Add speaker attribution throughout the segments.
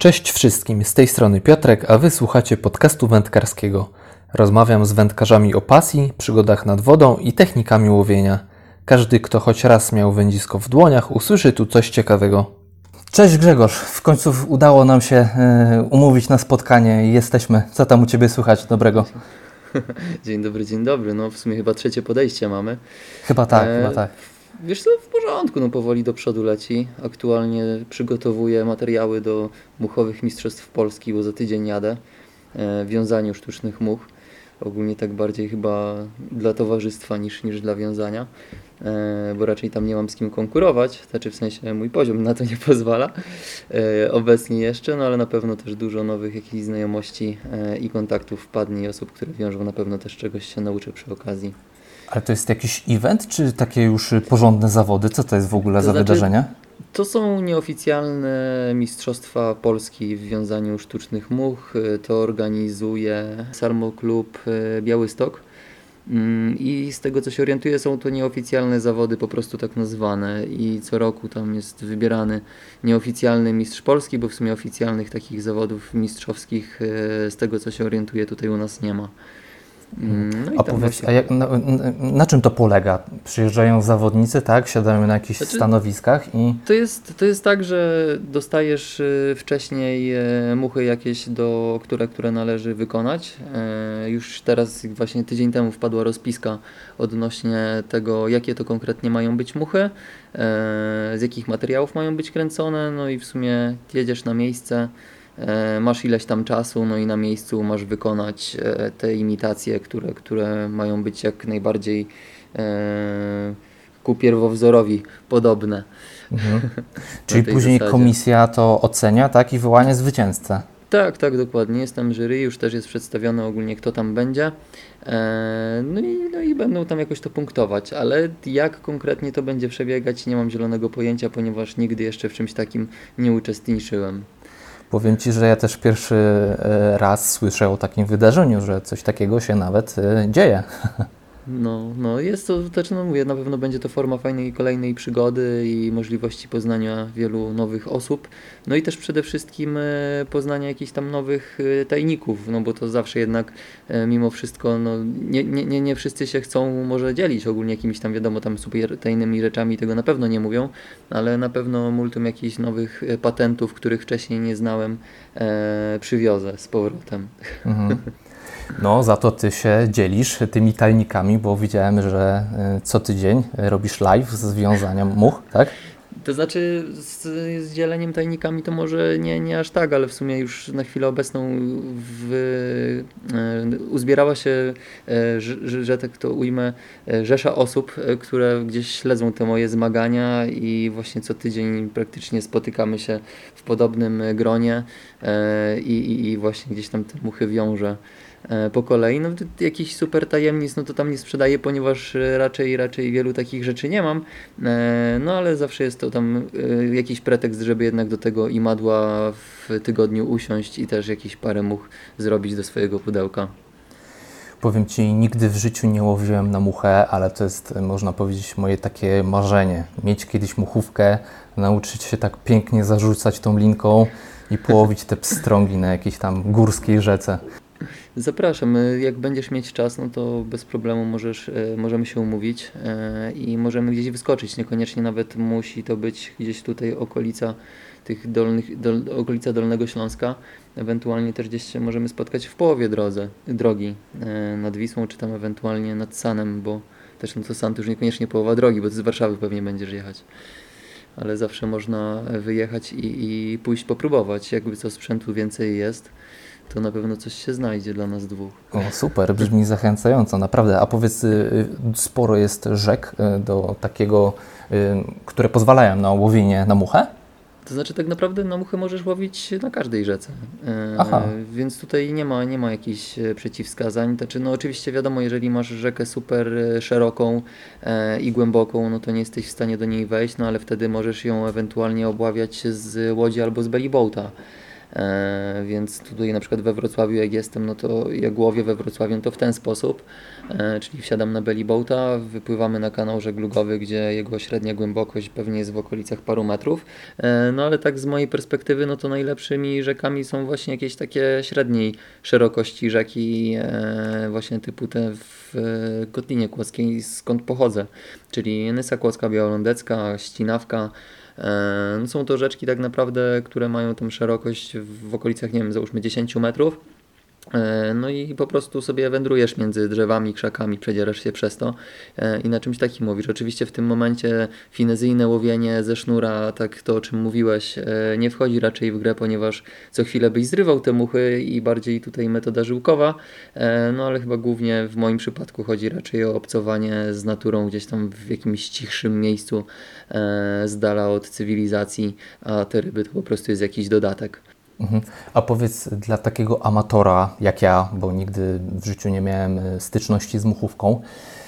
Speaker 1: Cześć wszystkim, z tej strony Piotrek, a wy słuchacie podcastu wędkarskiego. Rozmawiam z wędkarzami o pasji, przygodach nad wodą i technikami łowienia. Każdy, kto choć raz miał wędzisko w dłoniach, usłyszy tu coś ciekawego. Cześć Grzegorz, w końcu udało nam się y, umówić na spotkanie i jesteśmy. Co tam u Ciebie słychać dobrego?
Speaker 2: Dzień dobry, dzień dobry. No w sumie chyba trzecie podejście mamy.
Speaker 1: Chyba tak, e, chyba tak.
Speaker 2: Wiesz co, w porządku, no powoli do przodu leci. Aktualnie przygotowuję materiały do muchowych mistrzostw Polski, bo za tydzień jadę. E, wiązaniu sztucznych much. Ogólnie tak bardziej chyba dla towarzystwa niż, niż dla wiązania, e, bo raczej tam nie mam z kim konkurować, znaczy w sensie mój poziom na to nie pozwala e, obecnie jeszcze, no ale na pewno też dużo nowych jakichś znajomości e, i kontaktów wpadnie i osób, które wiążą, na pewno też czegoś się nauczę przy okazji.
Speaker 1: Ale to jest jakiś event, czy takie już porządne zawody? Co to jest w ogóle to za znaczy, wydarzenie?
Speaker 2: To są nieoficjalne Mistrzostwa Polski w wiązaniu sztucznych much. To organizuje Sarmo Klub e, Białystok. Mm, I z tego co się orientuję, są to nieoficjalne zawody, po prostu tak nazwane. I co roku tam jest wybierany nieoficjalny mistrz Polski, bo w sumie oficjalnych takich zawodów mistrzowskich, e, z tego co się orientuję, tutaj u nas nie ma.
Speaker 1: Mm, no a powiedz, a jak, na, na, czym to polega? Przyjeżdżają zawodnicy, tak? Siadają na jakichś znaczy, stanowiskach i...
Speaker 2: To jest, to jest tak, że dostajesz y, wcześniej y, muchy jakieś, do, które, które należy wykonać. Y, już teraz, właśnie tydzień temu wpadła rozpiska odnośnie tego, jakie to konkretnie mają być muchy, z jakich materiałów mają być kręcone, no i w sumie jedziesz na miejsce, E, masz ileś tam czasu, no i na miejscu masz wykonać e, te imitacje, które, które mają być jak najbardziej e, ku pierwowzorowi podobne.
Speaker 1: Mhm. Czyli później zasadzie. komisja to ocenia, tak? I wyłania zwycięzcę.
Speaker 2: Tak, tak, dokładnie. Jestem jury, już też jest przedstawione ogólnie, kto tam będzie. No i, no i będą tam jakoś to punktować, ale jak konkretnie to będzie przebiegać, nie mam zielonego pojęcia, ponieważ nigdy jeszcze w czymś takim nie uczestniczyłem.
Speaker 1: Powiem Ci, że ja też pierwszy e, raz słyszę o takim wydarzeniu, że coś takiego się nawet e, dzieje.
Speaker 2: No, no jest to, też no mówię, na pewno będzie to forma fajnej kolejnej przygody i możliwości poznania wielu nowych osób, no i też przede wszystkim e, poznania jakichś tam nowych e, tajników, no bo to zawsze jednak e, mimo wszystko, no nie, nie, nie, nie wszyscy się chcą może dzielić ogólnie jakimiś tam wiadomo tam super tajnymi rzeczami, tego na pewno nie mówią, ale na pewno multum jakichś nowych patentów, których wcześniej nie znałem, e, przywiozę z powrotem. Mhm.
Speaker 1: No, za to Ty się dzielisz tymi tajnikami, bo widziałem, że e, co tydzień robisz live z związaniem much, tak?
Speaker 2: To znaczy z, z dzieleniem tajnikami to może nie, nie aż tak, ale w sumie już na chwilę obecną w, e, uzbierała się, e, że, że tak to ujmę, rzesza osób, które gdzieś śledzą te moje zmagania i właśnie co tydzień praktycznie spotykamy się w podobnym gronie e, i, i właśnie gdzieś tam te muchy wiąże. E, po kolei. No jakiś super tajemnic, no to tam nie sprzedaję, ponieważ e, raczej, raczej wielu takich rzeczy nie mam. E, no ale zawsze jest to tam jakiś pretekst, żeby jednak do tego imadła w tygodniu usiąść i też jakiś parę much zrobić do swojego pudełka.
Speaker 1: Powiem Ci, nigdy w życiu nie łowiłem na muchę, ale to jest, można powiedzieć, moje takie marzenie. Mieć kiedyś muchówkę, nauczyć się tak pięknie zarzucać tą linką i połowić te pstrągi na jakiejś tam górskiej rzece.
Speaker 2: Zapraszam. Jak będziesz mieć czas, no to bez problemu możesz, e, możemy się umówić e, i możemy gdzieś wyskoczyć. Niekoniecznie nawet musi to być gdzieś tutaj okolica tych dolnych, dol, okolica Dolnego Śląska. Ewentualnie też gdzieś się możemy spotkać w połowie drodze, drogi e, nad Wisłą, czy tam ewentualnie nad Sanem, bo też no to San to już niekoniecznie połowa drogi, bo z Warszawy pewnie będziesz jechać. Ale zawsze można wyjechać i, i pójść popróbować, jakby co sprzętu więcej jest to na pewno coś się znajdzie dla nas dwóch.
Speaker 1: O, super, brzmi zachęcająco, naprawdę. A powiedz, y, y, sporo jest rzek y, do takiego, które pozwalają na łowienie na muchę?
Speaker 2: To znaczy tak naprawdę na muchę możesz łowić na każdej rzece. Aha. Więc tutaj nie ma, nie ma jakichś e, przeciwwskazań. Znaczy, no oczywiście wiadomo, jeżeli masz rzekę super e, szeroką e, i głęboką, no to nie jesteś w stanie do niej wejść, no ale wtedy możesz ją ewentualnie obławiać z łodzi albo z bellyboata. E, więc tutaj na przykład we Wrocławiu jak jestem, no to jak łowię we Wrocławiu to w ten sposób, e, czyli wsiadam na belly boata, wypływamy na kanał żeglugowy, gdzie jego średnia głębokość pewnie jest w okolicach paru metrów, e, no ale tak z mojej perspektywy, no to najlepszymi rzekami są właśnie jakieś takie średniej szerokości rzeki, właśnie typu te w Kotlinie Kłodzkiej, skąd pochodzę, czyli Nysa Kłodzka, Białolądecka, Ścinawka, no są to rzeczki tak naprawdę, które mają tą szerokość w okolicach, nie wiem, załóżmy 10 metrów. E, no i po prostu sobie wędrujesz między drzewami, krzakami, przedzierasz się przez to e, i na czymś takim mówisz. Oczywiście w tym momencie finezyjne łowienie ze sznura, tak to o czym mówiłeś, e, nie wchodzi raczej w grę, ponieważ co chwilę byś zrywał te muchy i bardziej tutaj metoda żyłkowa, no ale chyba głównie w moim przypadku chodzi raczej o obcowanie z naturą gdzieś tam w jakimś cichszym miejscu z dala od cywilizacji, a te ryby to po prostu jest jakiś dodatek.
Speaker 1: Mhm. A powiedz dla takiego amatora jak ja, bo nigdy w życiu nie miałem e, styczności z muchówką,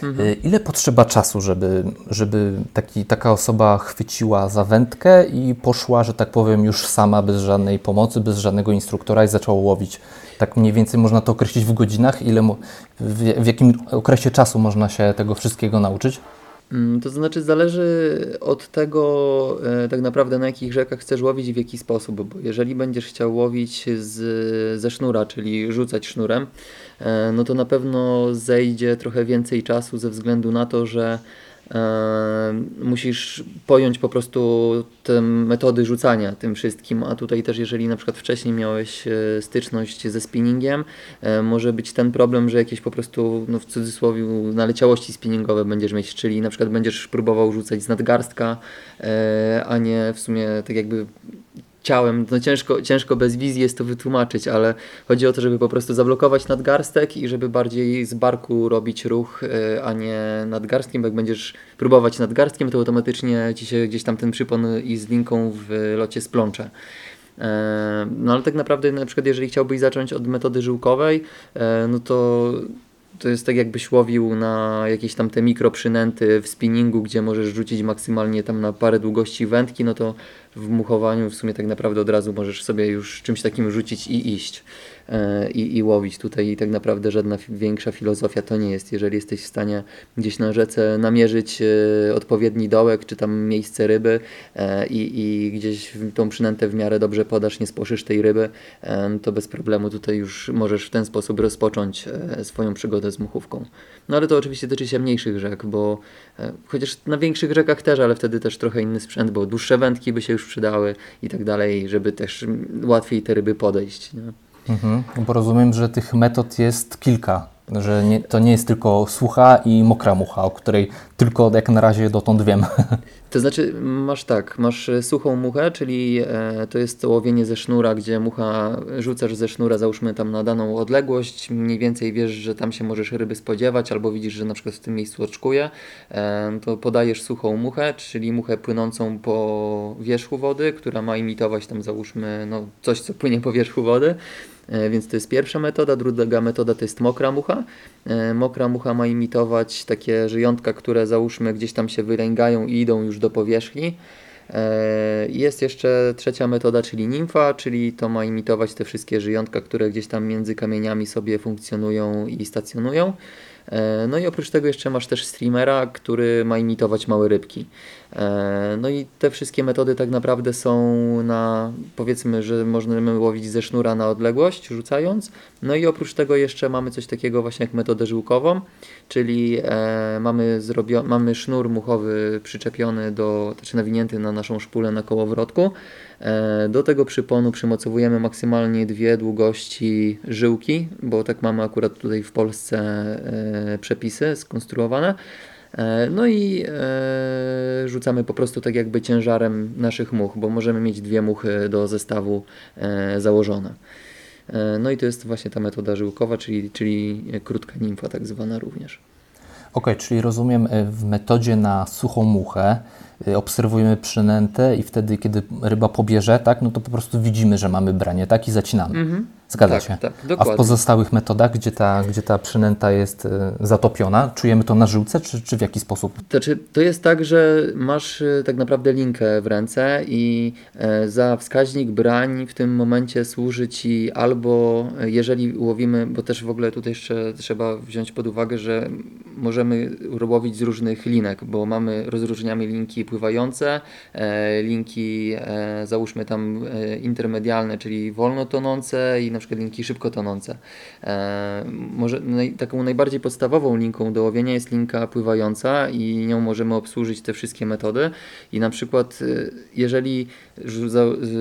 Speaker 1: mhm. E, ile potrzeba czasu, żeby, żeby taki, taka osoba chwyciła za wędkę i poszła, że tak powiem, już sama, bez żadnej pomocy, bez żadnego instruktora i zaczęła łowić? Tak mniej więcej można to określić w godzinach? Ile, w, w jakim okresie czasu można się tego wszystkiego nauczyć?
Speaker 2: Mm, to znaczy zależy od tego e, tak naprawdę na jakich rzekach chcesz łowić i w jaki sposób, bo jeżeli będziesz chciał łowić z, ze sznura, czyli rzucać sznurem, e, no to na pewno zejdzie trochę więcej czasu ze względu na to, że musisz pojąć po prostu te metody rzucania tym wszystkim, a tutaj też jeżeli na przykład wcześniej miałeś e, styczność ze spinningiem, e, może być ten problem, że jakieś po prostu no w cudzysłowie naleciałości spinningowe będziesz mieć, czyli na przykład będziesz próbował rzucać z nadgarstka, e, a nie w sumie tak jakby ciałem, no ciężko, ciężko bez wizji jest to wytłumaczyć, ale chodzi o to, żeby po prostu zablokować nadgarstek i żeby bardziej z barku robić ruch, e, a nie nadgarstkiem, jak będziesz próbować nadgarstkiem, to automatycznie ci się gdzieś tam ten przypon i z linką w locie splącze. E, no ale tak naprawdę na przykład jeżeli chciałbyś zacząć od metody żyłkowej, e, no to to jest tak jakbyś łowił na jakieś tam te mikroprzynęty w spinningu, gdzie możesz rzucić maksymalnie tam na parę długości wędki, no to w muchowaniu w sumie tak naprawdę od razu możesz sobie już czymś takim rzucić i iść. E, i, i łowić. Tutaj tak naprawdę żadna większa filozofia to nie jest. Jeżeli jesteś w stanie gdzieś na rzece namierzyć e, odpowiedni dołek, czy tam miejsce ryby e, i, i gdzieś tą przynętę w miarę dobrze podasz, nie spłoszysz tej ryby, to bez problemu tutaj już możesz w ten sposób rozpocząć swoją przygodę z muchówką. No ale to oczywiście tyczy się mniejszych rzek, bo chociaż na większych rzekach też, ale wtedy też trochę inny sprzęt, bo dłuższe wędki by się już przydały i tak dalej, żeby też łatwiej te ryby podejść. Nie?
Speaker 1: Mhm, bo rozumiem, że tych metod jest kilka, że nie, to nie jest tylko sucha i mokra mucha, o której tylko jak na razie dotąd wiem.
Speaker 2: To znaczy, masz tak, masz suchą muchę, czyli e, to jest łowienie ze sznura, gdzie mucha rzucasz ze sznura, załóżmy tam na daną odległość, mniej więcej wiesz, że tam się możesz ryby spodziewać, albo widzisz, że na przykład w tym miejscu oczkuje, e, to podajesz suchą muchę, czyli muchę płynącą po wierzchu wody, która ma imitować tam załóżmy no, coś, co płynie po wierzchu wody. E, więc to jest pierwsza metoda. Druga metoda to jest mokra mucha. E, mokra mucha ma imitować takie żyjątka, które załóżmy gdzieś tam się wylęgają i idą już do powierzchni. E, jest jeszcze trzecia metoda, czyli nimfa, czyli to ma imitować te wszystkie żyjątka, które gdzieś tam między kamieniami sobie funkcjonują i stacjonują. No i oprócz tego jeszcze masz też streamera, który ma imitować małe rybki. E, no i te wszystkie metody tak naprawdę są na, powiedzmy, że możemy łowić ze sznura na odległość, rzucając. No i oprócz tego jeszcze mamy coś takiego właśnie jak metodę żyłkową, czyli e, mamy, zrobio- mamy sznur muchowy przyczepiony do, znaczy nawinięty na naszą szpulę na kołowrotku. E, do tego przyponu przymocowujemy maksymalnie dwie długości żyłki, bo tak mamy akurat tutaj w Polsce e, przepisy skonstruowane. E, no i rzucamy po prostu tak jakby ciężarem naszych much, bo możemy mieć dwie muchy do zestawu założone. No i to jest właśnie ta metoda żyłkowa, czyli, czyli krótka nimfa tak zwana również.
Speaker 1: Ok, czyli rozumiem w metodzie na suchą muchę obserwujemy przynętę i wtedy, kiedy ryba pobierze, tak, no to po prostu widzimy, że mamy branie, tak, i zacinamy. Mhm. Zgadza
Speaker 2: tak,
Speaker 1: się.
Speaker 2: Tak,
Speaker 1: A w pozostałych metodach, gdzie ta, gdzie ta przynęta jest y, zatopiona, czujemy to na żyłce, czy, czy w jaki sposób?
Speaker 2: Znaczy, to jest tak, że masz y, tak naprawdę linkę w ręce i e, za wskaźnik brań w tym momencie służy Ci albo e, jeżeli łowimy, bo też w ogóle tutaj jeszcze trzeba wziąć pod uwagę, że możemy łowić z różnych linek, bo mamy, rozróżniamy linki pływające, e, linki załóżmy tam intermedialne, czyli wolno tonące i na przykład linki szybko tonące. E, może naj, taką najbardziej podstawową linką do łowienia jest linka pływająca i nią możemy obsłużyć te wszystkie metody i na przykład e, jeżeli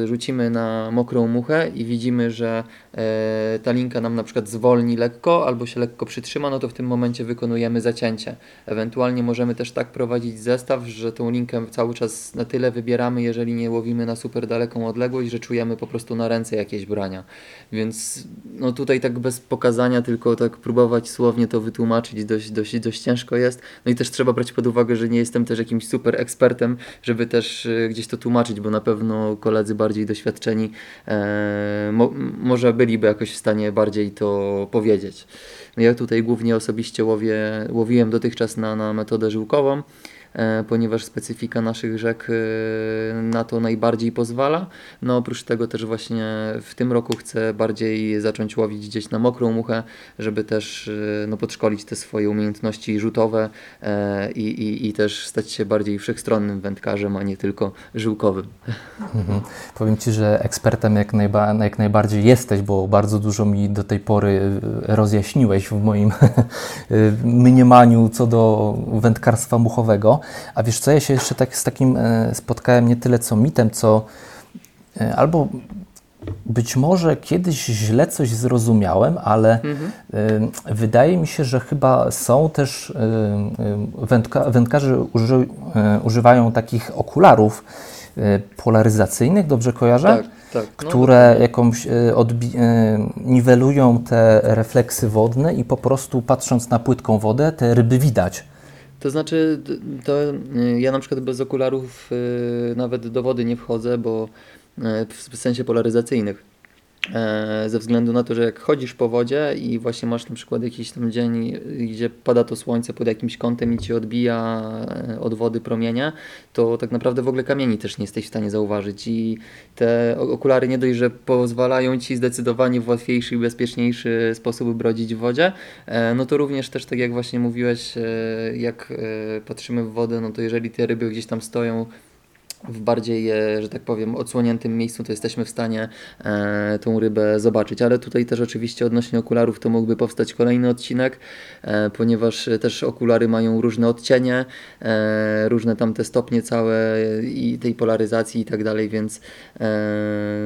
Speaker 2: rzucimy na mokrą muchę i widzimy, że e, ta linka nam na przykład zwolni lekko albo się lekko przytrzyma, no to w tym momencie wykonujemy zacięcie. Ewentualnie możemy też tak prowadzić zestaw, że tą linkę cały czas na tyle wybieramy, jeżeli nie łowimy na super daleką odległość, że czujemy po prostu na ręce jakieś brania. Więc no tutaj tak bez pokazania, tylko tak próbować słownie to wytłumaczyć dość, dość, dość ciężko jest. No i też trzeba brać pod uwagę, że nie jestem też jakimś super ekspertem, żeby też e, gdzieś to tłumaczyć, bo na pewno koledzy bardziej doświadczeni e, mo, może byliby jakoś w stanie bardziej to powiedzieć. Ja tutaj głównie osobiście łowię, łowiłem dotychczas na, na metodę żyłkową. E, ponieważ specyfika naszych rzek e, na to najbardziej pozwala. No oprócz tego też właśnie w tym roku chcę bardziej zacząć łowić gdzieś na mokrą muchę, żeby też e, no, podszkolić te swoje umiejętności rzutowe i, i, i też stać się bardziej wszechstronnym wędkarzem, a nie tylko żyłkowym.
Speaker 1: Mhm. Powiem Ci, że ekspertem jak, najba jak najbardziej jesteś, bo bardzo dużo mi do tej pory rozjaśniłeś w moim mniemaniu co do wędkarstwa muchowego. A wiesz co, ja się jeszcze tak z takim e, spotkałem nie tyle co mitem, co e, albo być może kiedyś źle coś zrozumiałem, ale mhm. wydaje mi się, że chyba są też wędka, wędkarze uży, używają takich okularów polaryzacyjnych, dobrze kojarzę?
Speaker 2: Tak, tak.
Speaker 1: No, które no, jakąś odbi- niwelują te refleksy wodne i po prostu patrząc na płytką wodę, te ryby widać.
Speaker 2: To znaczy, to y, ja na przykład bez okularów y, nawet do wody nie wchodzę, bo y, w sensie polaryzacyjnych. E, ze względu na to, że jak chodzisz po wodzie i właśnie masz na przykład jakiś tam dzień, gdzie pada to słońce pod jakimś kątem i ci odbija e, od wody promienie, to tak naprawdę w ogóle kamieni też nie jesteś w stanie zauważyć i te okulary nie dość, że pozwalają ci zdecydowanie w łatwiejszy i bezpieczniejszy sposób brodzić w wodzie, e, no to również też tak jak właśnie mówiłeś, jak patrzymy w wodę, no to jeżeli te ryby gdzieś tam stoją w bardziej, e, że tak powiem, odsłoniętym miejscu, to jesteśmy w stanie e, tą rybę zobaczyć. Ale tutaj też oczywiście odnośnie okularów to mógłby powstać kolejny odcinek, e, ponieważ też okulary mają różne odcienie, e, różne tam te stopnie całe i tej polaryzacji i tak dalej, więc e,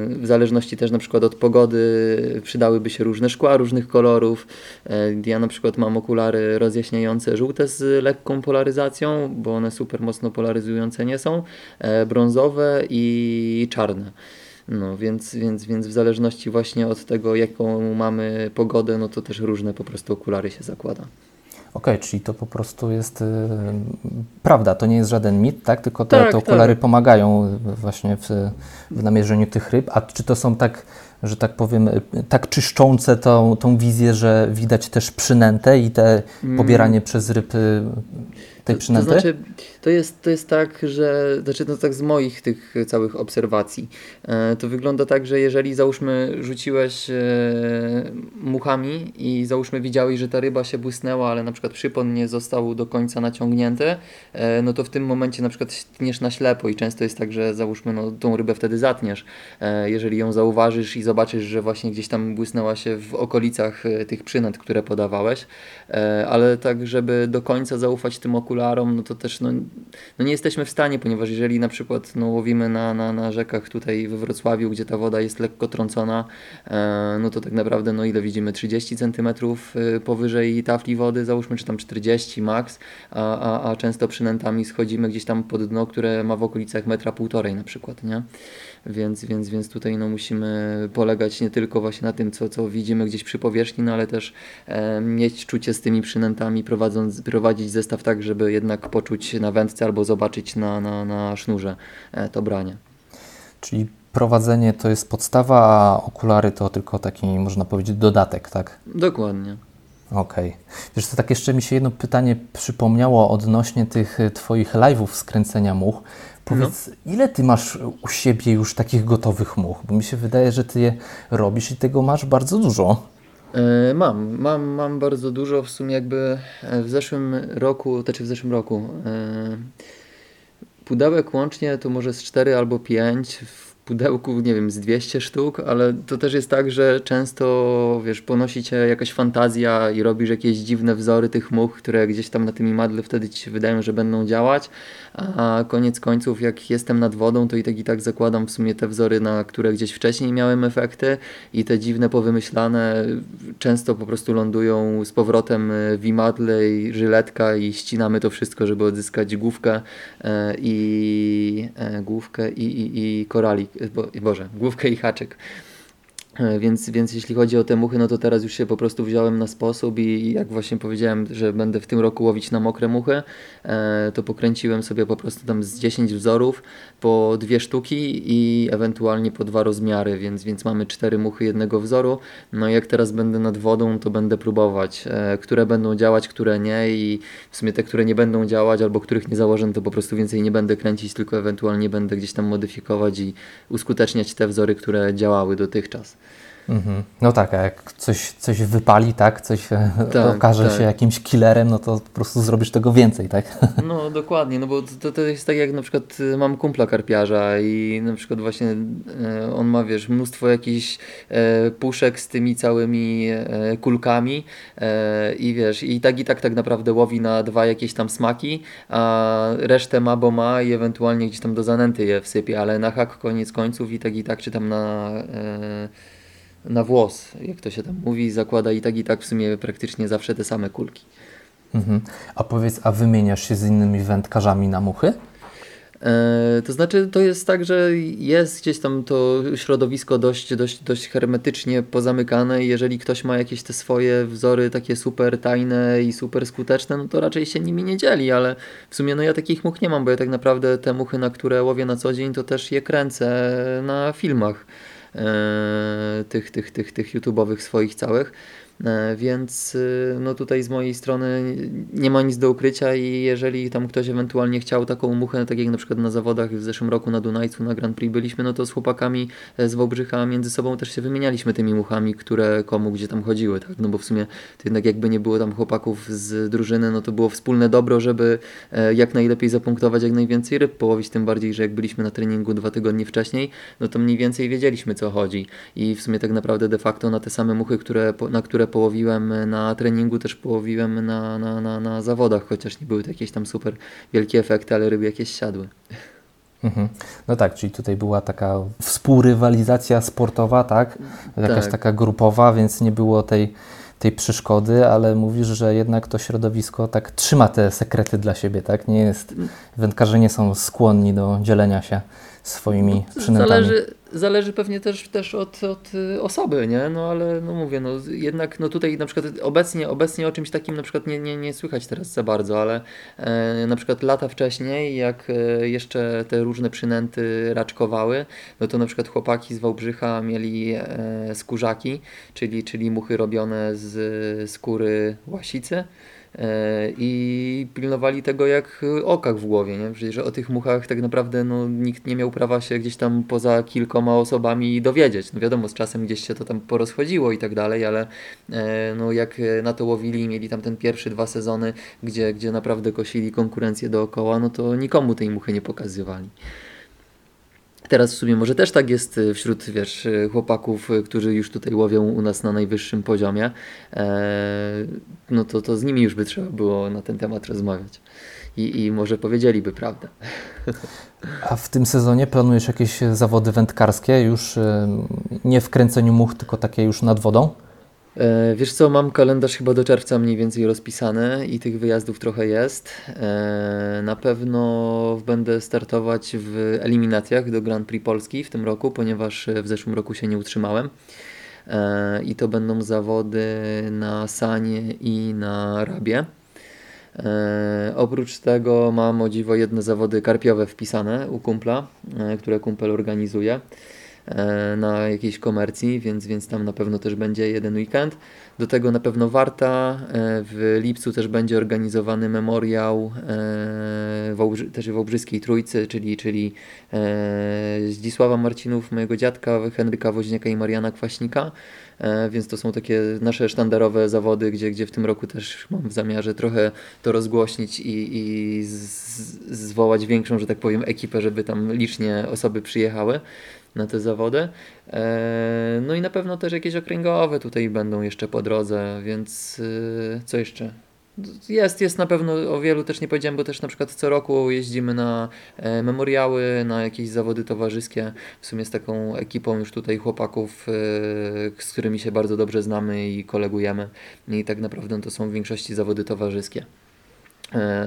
Speaker 2: w zależności też na przykład od pogody przydałyby się różne szkła różnych kolorów. E, ja na przykład mam okulary rozjaśniające żółte z lekką polaryzacją, bo one super mocno polaryzujące nie są brązowe i czarne. No, więc, więc, więc w zależności właśnie od tego, jaką mamy pogodę, no to też różne po prostu okulary się zakłada.
Speaker 1: Okej, okay, czyli to po prostu jest y, prawda, to nie jest żaden mit, tak? Tylko te, tak, te okulary tak. pomagają właśnie w, w namierzeniu tych ryb. A czy to są tak, że tak powiem, tak czyszczące tą, tą wizję, że widać też przynętę i te mm. pobieranie przez ryb tej przynęty?
Speaker 2: To znaczy, to jest, to jest tak, że, znaczy no tak z moich tych całych obserwacji, e, to wygląda tak, że jeżeli załóżmy rzuciłeś e, muchami i załóżmy widziałeś, że ta ryba się błysnęła, ale na przykład przypon nie został do końca naciągnięty, e, no to w tym momencie na przykład tniesz na ślepo i często jest tak, że załóżmy no, tą rybę wtedy zatniesz, jeżeli ją zauważysz i zobaczysz, że właśnie gdzieś tam błysnęła się w okolicach tych przynęt, które podawałeś, ale tak, żeby do końca zaufać tym no to też no, no nie jesteśmy w stanie, ponieważ jeżeli na przykład no, łowimy na, na, na rzekach tutaj we Wrocławiu, gdzie ta woda jest lekko trącona, e, no to tak naprawdę no ile widzimy 30 cm e, powyżej tafli wody, załóżmy, czy tam 40 max, a, a, a często przynętami schodzimy gdzieś tam pod dno, które ma w okolicach metra półtorej na przykład, nie? Więc, więc, więc tutaj no musimy polegać nie tylko właśnie na tym, co, co widzimy gdzieś przy powierzchni, no ale też e, mieć czucie z tymi przynętami, prowadząc, prowadzić zestaw tak, żeby jednak poczuć na wędce albo zobaczyć na, na, na sznurze e, to branie.
Speaker 1: Czyli prowadzenie to jest podstawa, a okulary to tylko taki, można powiedzieć, dodatek, tak?
Speaker 2: Dokładnie.
Speaker 1: Okej. Okay. Wiesz co, tak jeszcze mi się jedno pytanie przypomniało odnośnie tych e, Twoich live'ów skręcenia much. Powiedz, no. ile Ty masz u siebie już takich gotowych much? Bo mi się wydaje, że Ty je robisz i tego masz bardzo dużo.
Speaker 2: E, mam, mam, mam bardzo dużo. W sumie jakby e, w zeszłym roku, znaczy w zeszłym roku, pudełek łącznie to może z 4 albo 5 pudełku, nie wiem, z 200 sztuk, ale to też jest tak, że często, wiesz, ponosi cię jakaś fantazja i robisz jakieś dziwne wzory tych much, które gdzieś tam na tym imadle wtedy ci się wydają, że będą działać, a koniec końców, jak jestem nad wodą, to i tak i tak zakładam w sumie te wzory, na które gdzieś wcześniej miałem efekty i te dziwne, powymyślane często po prostu lądują z powrotem w imadle i żyletka i ścinamy to wszystko, żeby odzyskać główkę e, i e, główkę i, i, i koralik bo, Boże, główkę i haczyk. E, więc, więc jeśli chodzi o te muchy, no to teraz już się po prostu wziąłem na sposób i jak właśnie powiedziałem, że będę w tym roku łowić na mokre muchy, e, to pokręciłem sobie po prostu tam z 10 wzorów po dwie sztuki i ewentualnie po dwa rozmiary, więc, więc mamy cztery muchy jednego wzoru. No i jak teraz będę nad wodą, to będę próbować, e, które będą działać, które nie i w sumie te, które nie będą działać albo których nie założę, to po prostu więcej nie będę kręcić, tylko ewentualnie będę gdzieś tam modyfikować i uskuteczniać te wzory, które działały dotychczas.
Speaker 1: Mhm. No tak, a jak coś, coś wypali, tak, coś e, tak, okaże tak. się jakimś killerem, no to po prostu zrobisz tego więcej, tak?
Speaker 2: No dokładnie, no bo to, to jest tak jak na przykład y, mam kumpla karpiarza i na przykład właśnie e, on ma, wiesz, mnóstwo jakichś e, puszek z tymi całymi kulkami i wiesz, i tak i tak tak naprawdę łowi na dwa jakieś tam smaki, a resztę ma, bo ma i ewentualnie gdzieś tam do zanęty je wsypie, ale na hak koniec końców i tak i tak, czy tam na na włos, jak to się tam mówi, zakłada i tak i tak w sumie praktycznie zawsze te same kulki.
Speaker 1: Mhm. A powiedz, a wymieniasz się z innymi wędkarzami na muchy?
Speaker 2: E, to znaczy, to jest tak, że jest gdzieś tam to środowisko dość, dość, dość hermetycznie pozamykane i jeżeli ktoś ma jakieś te swoje wzory takie super tajne i super skuteczne, no to raczej się nimi nie dzieli, ale w sumie no ja takich much nie mam, bo ja tak naprawdę te muchy, na które łowię na co dzień, to też je kręcę na filmach. E, tych, tych, tych, tych YouTube'owych swoich całych. E, więc y, no tutaj z mojej strony nie ma nic do ukrycia i jeżeli tam ktoś ewentualnie chciał taką muchę, tak jak na przykład na zawodach w zeszłym roku na Dunajcu na Grand Prix byliśmy, no to z chłopakami z Wałbrzycha między sobą też się wymienialiśmy tymi muchami, które komu gdzie tam chodziły, tak? No bo w sumie to jednak jakby nie było tam chłopaków z drużyny, no to było wspólne dobro, żeby e, jak najlepiej zapunktować, jak najwięcej ryb połowić, tym bardziej, że jak byliśmy na treningu dwa tygodnie wcześniej, no to mniej więcej wiedzieliśmy co chodzi i w sumie tak naprawdę de facto na te same muchy, które, na które połowiłem na treningu, też połowiłem na, na, na, na zawodach, chociaż nie były to jakieś tam super wielkie efekty, ale ryby jakieś siadły.
Speaker 1: Mhm. No tak, czyli tutaj była taka współrywalizacja sportowa, tak? Jakaś tak. taka grupowa, więc nie było tej, tej przeszkody, ale mówisz, że jednak to środowisko tak trzyma te sekrety dla siebie, tak? Nie jest, wędkarze nie są skłonni do dzielenia się swoimi przynętami.
Speaker 2: Zależy, zależy pewnie też, też od, od y, osoby, nie? No ale no mówię, no jednak no tutaj na przykład obecnie, obecnie o czymś takim na przykład nie, nie, nie słychać teraz za bardzo, ale e, na przykład lata wcześniej, jak e, jeszcze te różne przynęty raczkowały, no to na przykład chłopaki z Wałbrzycha mieli e, skórzaki, czyli, czyli muchy robione z skóry łasicy. E, i pilnowali tego jak okach w głowie, nie? Przecież o tych muchach tak naprawdę no, nikt nie miał prawa się gdzieś tam poza kilkoma osobami dowiedzieć. No wiadomo, z czasem gdzieś się to tam porozchodziło i tak dalej, ale e, no, jak na to łowili mieli tam ten pierwszy dwa sezony, gdzie, gdzie naprawdę kosili konkurencję dookoła, no to nikomu tej muchy nie pokazywali. Teraz w sumie może też tak jest y, wśród wiesz, y, chłopaków, y, którzy już tutaj łowią u nas na najwyższym poziomie. Eee, no to, to z nimi już by trzeba było na ten temat rozmawiać. I, i może powiedzieliby prawdę.
Speaker 1: A w tym sezonie planujesz jakieś zawody wędkarskie, już nie w kręceniu much, tylko takie już nad wodą?
Speaker 2: E, wiesz co, mam kalendarz chyba do czerwca mniej więcej rozpisany i tych wyjazdów trochę jest. E, na pewno będę startować w eliminacjach do Grand Prix Polski w tym roku, ponieważ w zeszłym roku się nie utrzymałem. E, I to będą zawody na Sanie i na Rabie. Oprócz tego mam o dziwo jedne zawody karpiowe wpisane u kumpla, które kumpel organizuje. E, na jakiejś komercji, więc, więc tam na pewno też będzie jeden weekend. Do tego na pewno Warta. E, w lipcu też będzie organizowany memoriał e, w też Wałbrzyskiej Trójcy, czyli, czyli Zdzisława Marcinów, mojego dziadka, Henryka Woźniaka i Mariana Kwaśnika. Więc to są takie nasze sztandarowe zawody, gdzie, gdzie w tym roku też mam w zamiarze trochę to rozgłośnić i, i z, zwołać większą, że tak powiem, ekipę, żeby tam licznie osoby przyjechały na te zawody. E, no i na pewno też jakieś okręgowe tutaj będą jeszcze po drodze, więc e, co jeszcze? Jest, jest na pewno o wielu też nie powiedziałem, bo też na przykład co roku jeździmy na e, memoriały, na jakieś zawody towarzyskie. W sumie z taką ekipą już tutaj chłopaków, z którymi się bardzo dobrze znamy i kolegujemy. I tak naprawdę to są w większości zawody towarzyskie.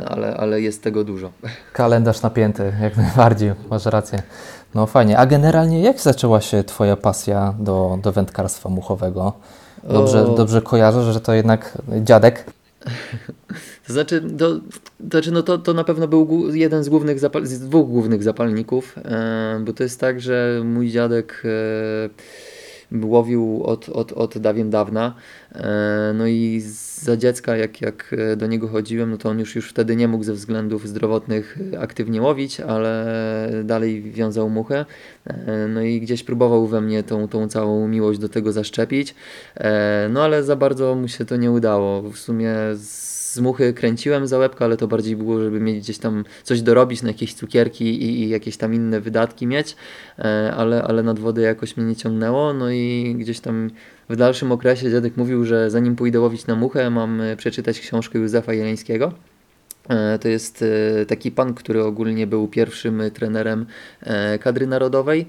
Speaker 2: Ale, ale jest tego dużo.
Speaker 1: Kalendarz napięty, jak najbardziej, masz rację. No fajnie. A generalnie jak zaczęła się Twoja pasja do, do wędkarstwa muchowego? Dobrze, o... dobrze kojarzę, że to jednak dziadek?
Speaker 2: To znaczy, to, to, znaczy no to, to na pewno był jeden z, głównych z dwóch głównych zapalników, e, bo to jest tak, że mój dziadek e, łowił od, od, od dawien dawna. E, no i za dziecka, jak, jak do niego chodziłem, no to on już, już wtedy nie mógł ze względów zdrowotnych aktywnie łowić, ale dalej wiązał muchę. E, no i gdzieś próbował we mnie tą, tą całą miłość do tego zaszczepić. E, no ale za bardzo mu się to nie udało. W sumie z muchy kręciłem za łebkę, ale to bardziej było, żeby mieć gdzieś tam coś dorobić na jakieś cukierki i, i jakieś tam inne wydatki mieć, ale, ale nad wodę jakoś mnie nie ciągnęło. No i gdzieś tam w dalszym okresie dziadek mówił, że zanim pójdę łowić na muchę, mam e, przeczytać książkę Józefa Jeleńskiego. E, to jest e, taki pan, który ogólnie był pierwszym trenerem kadry narodowej.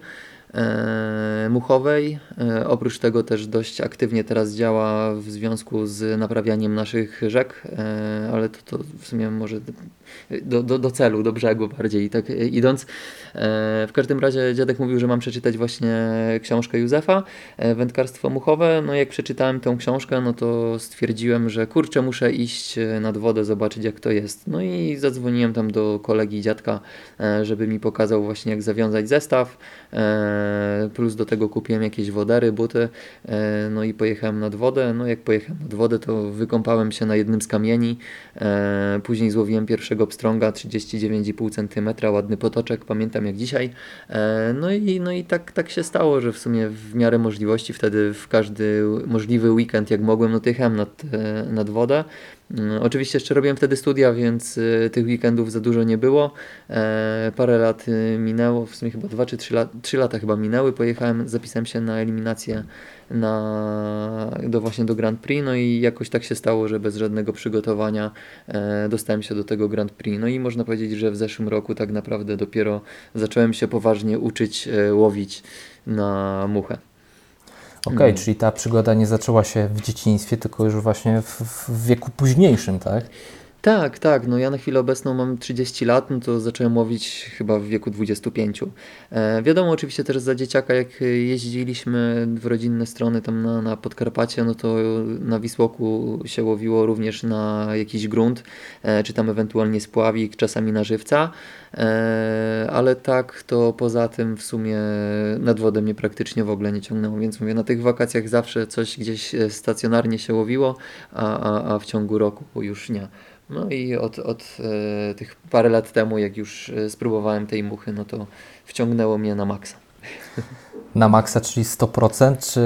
Speaker 2: E, muchowej. E, oprócz tego też dość aktywnie teraz działa w związku z naprawianiem naszych rzek, e, ale to, to w sumie może do, do, do celu, do brzegu bardziej tak idąc. W każdym razie dziadek mówił, że mam przeczytać właśnie książkę Józefa, Wędkarstwo muchowe. No jak przeczytałem tę książkę, no to stwierdziłem, że kurczę, muszę iść nad wodę, zobaczyć jak to jest. No i zadzwoniłem tam do kolegi dziadka, żeby mi pokazał właśnie jak zawiązać zestaw plus do tego kupiłem jakieś wodery, buty, e, no i pojechałem nad wodę. No jak pojechałem nad wodę, to wykąpałem się na jednym z kamieni, e, później złowiłem pierwszego pstrąga 39,5 cm, ładny potoczek, pamiętam jak dzisiaj. No i, no i tak, tak się stało, że w sumie w miarę możliwości wtedy w każdy możliwy weekend jak mogłem, no to jechałem nad, nad wodę. Mm, oczywiście jeszcze robiłem wtedy studia, więc y, tych weekendów za dużo nie było. E, parę lat y, minęło, w sumie chyba 2 czy 3, lat, 3 lata chyba minęły. Pojechałem, zapisałem się na eliminację na, do właśnie do Grand Prix, no i jakoś tak się stało, że bez żadnego przygotowania e, dostałem się do tego Grand Prix. No i można powiedzieć, że w zeszłym roku tak naprawdę dopiero zacząłem się poważnie uczyć e, łowić na muchę.
Speaker 1: Okej, okay, no. czyli ta przygoda nie zaczęła się w dzieciństwie, tylko już właśnie w, w wieku późniejszym, tak?
Speaker 2: Tak, tak. No ja na chwilę obecną mam 30 lat, no to zacząłem łowić chyba w wieku 25. E, wiadomo, oczywiście też za dzieciaka, jak jeździliśmy w rodzinne strony tam na, na Podkarpacie, no to na Wisłoku się łowiło również na jakiś grunt, e, czy tam ewentualnie spławik, czasami na żywca. E, ale tak to poza tym w sumie nad wodę mnie praktycznie w ogóle nie ciągnęło, więc mówię, na tych wakacjach zawsze coś gdzieś e, stacjonarnie się łowiło, a, a, a w ciągu roku już nie. No i od, od e, tych parę lat temu, jak już e, spróbowałem tej muchy, no to wciągnęło mnie na maksa.
Speaker 1: Na maksa, czyli 100%, czy,